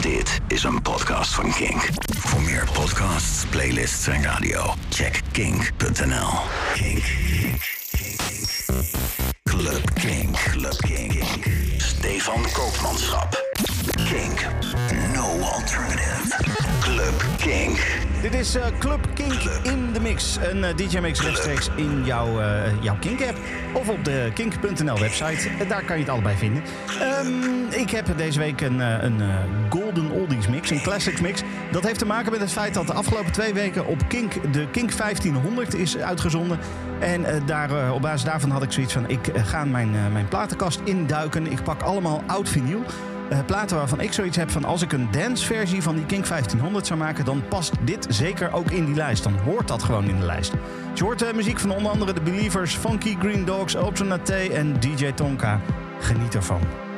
Dit is een podcast van Kink. Voor meer podcasts, playlists en radio, check kink.nl. Kink. Club Kink. Club Kink. Stefan Koopmanschap. Kink. No alternative. Club Kink. Dit is uh, Club Kink in de Mix. Een uh, DJ-mix rechtstreeks in jouw, uh, jouw Kink-app. Of op de kink.nl website. daar kan je het allebei vinden. Um, ik heb deze week een, een Golden Oldies mix, een Classics mix. Dat heeft te maken met het feit dat de afgelopen twee weken op Kink de Kink 1500 is uitgezonden. En daar, op basis daarvan had ik zoiets van: ik ga mijn, mijn platenkast induiken. Ik pak allemaal oud vinyl. Uh, platen waarvan ik zoiets heb van als ik een danceversie van die King 1500 zou maken, dan past dit zeker ook in die lijst. Dan hoort dat gewoon in de lijst. je hoort uh, muziek van onder andere The Believers, Funky Green Dogs, Ultranate en DJ Tonka. Geniet ervan.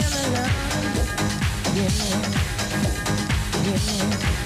Give me love.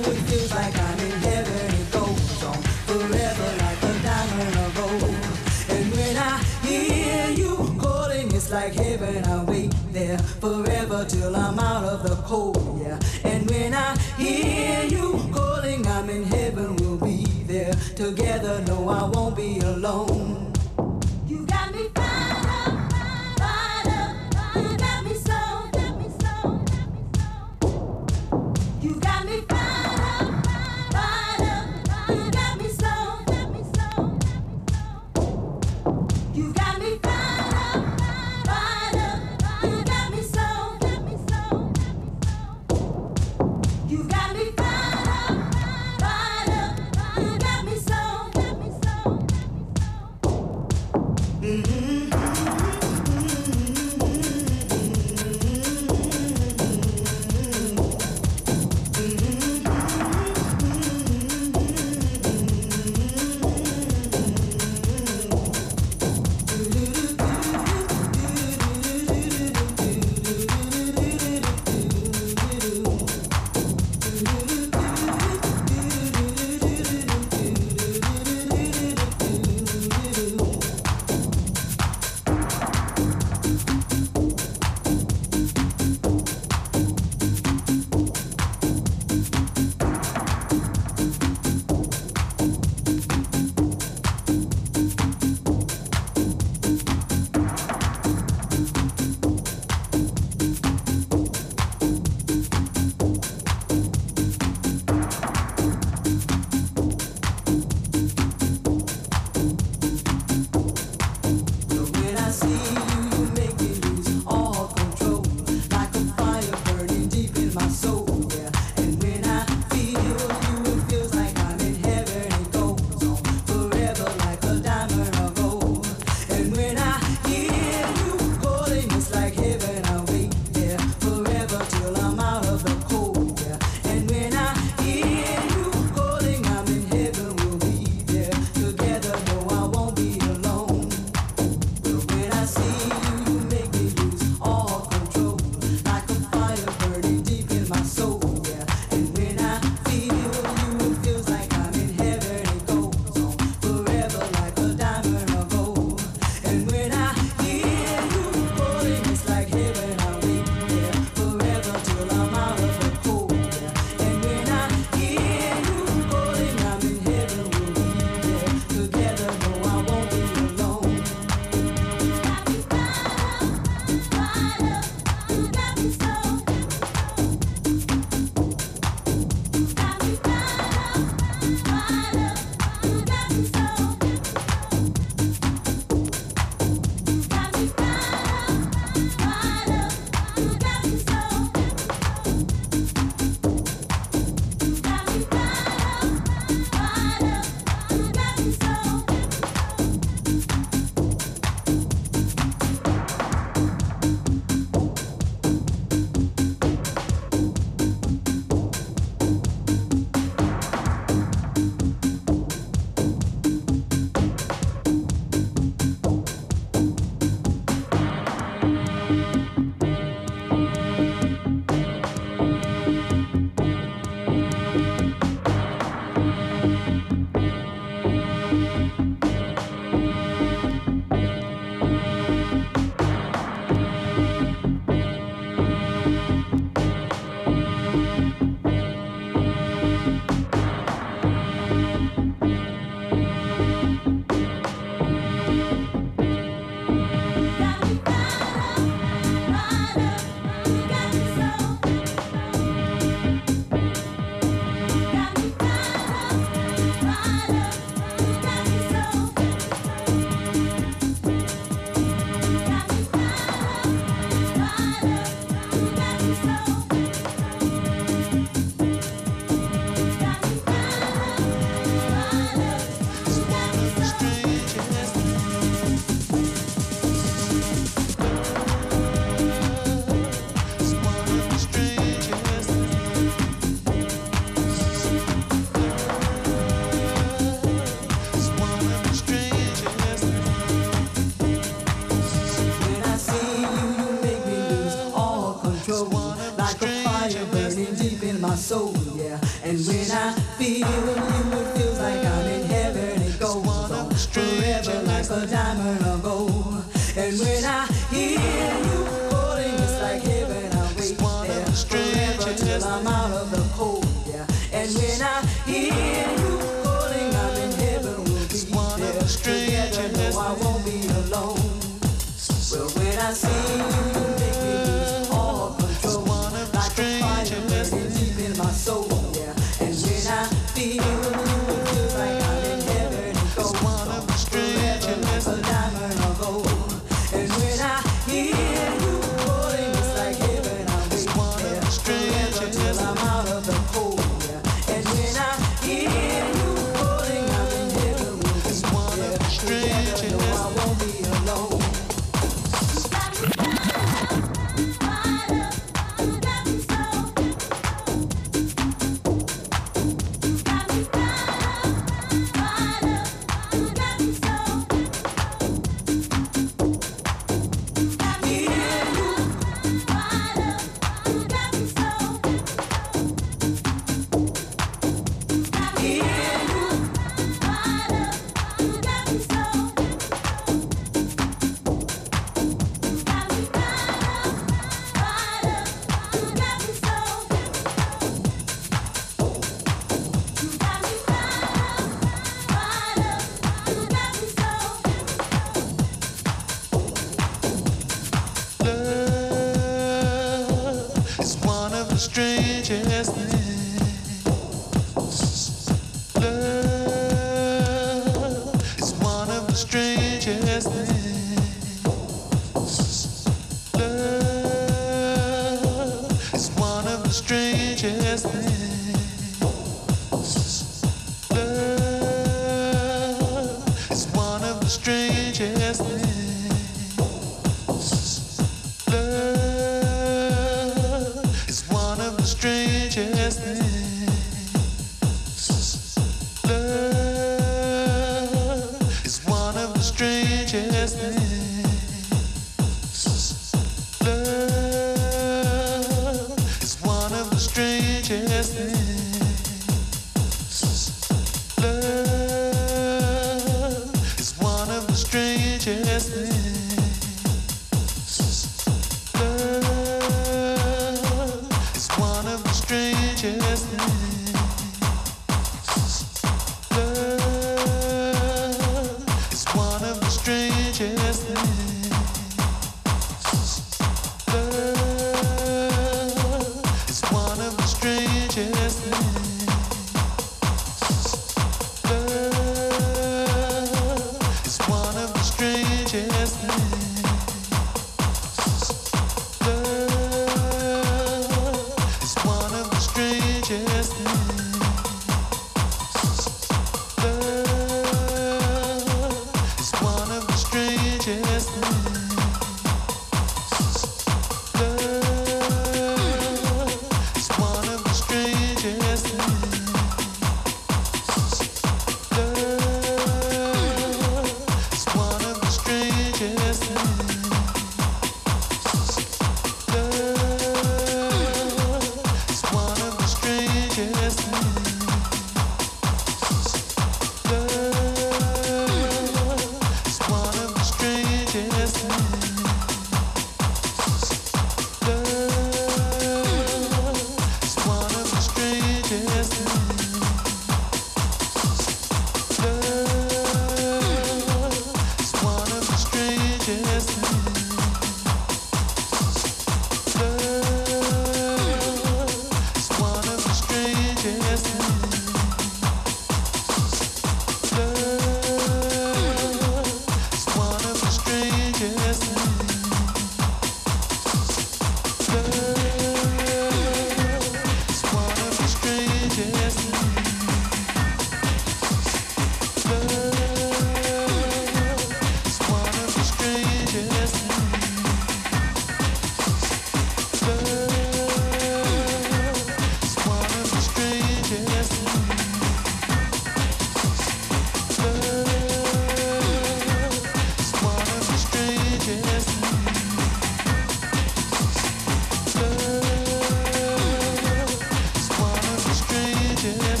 just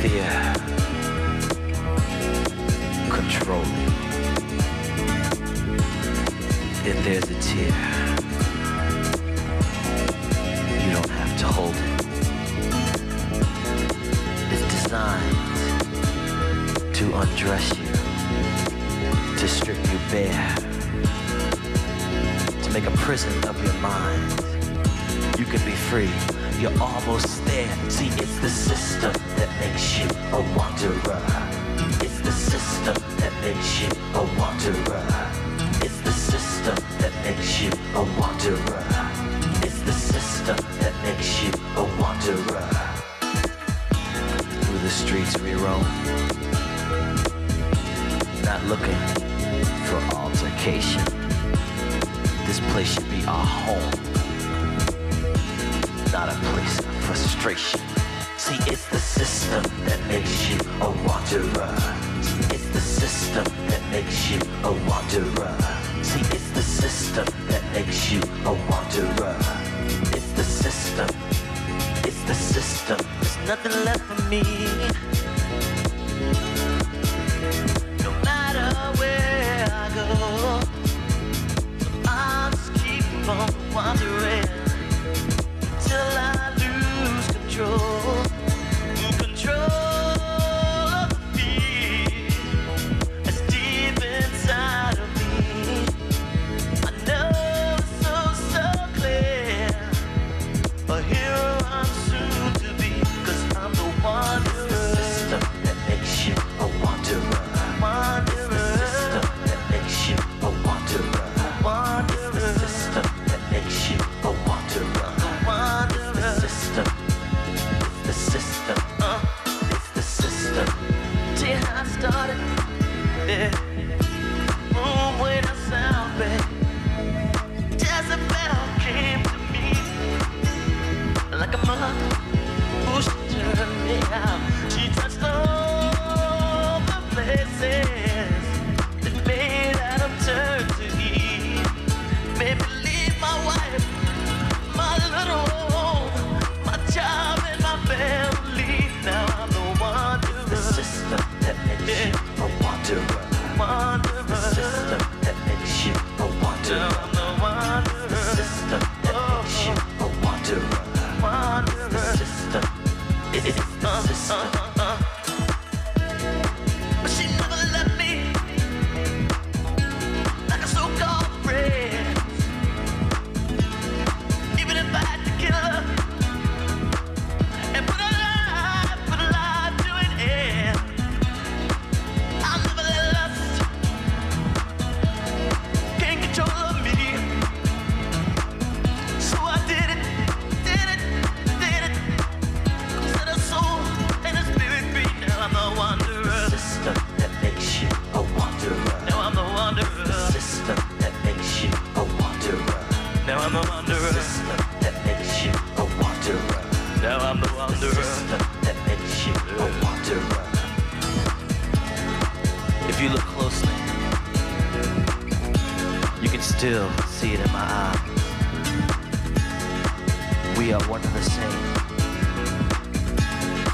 fear control me. Then there's a tear.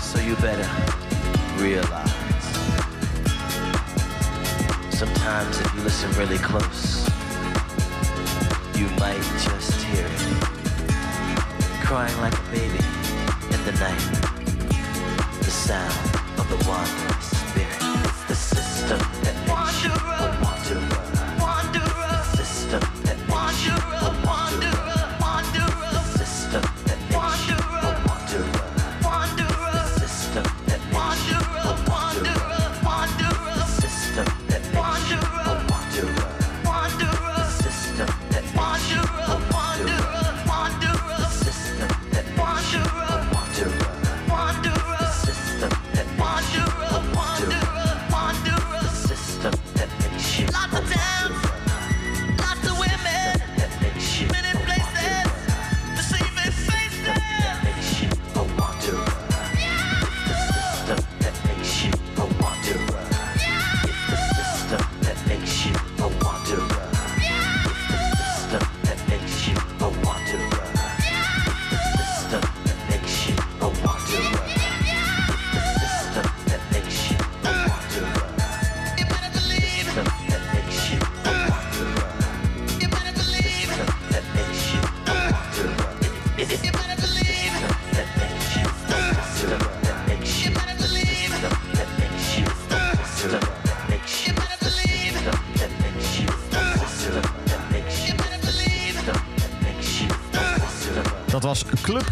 So you better realize. Sometimes if you listen really close, you might just hear it. Crying like a baby in the night. The sound of the water.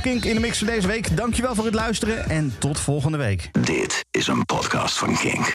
Kink in de mix voor deze week. Dankjewel voor het luisteren en tot volgende week. Dit is een podcast van Kink.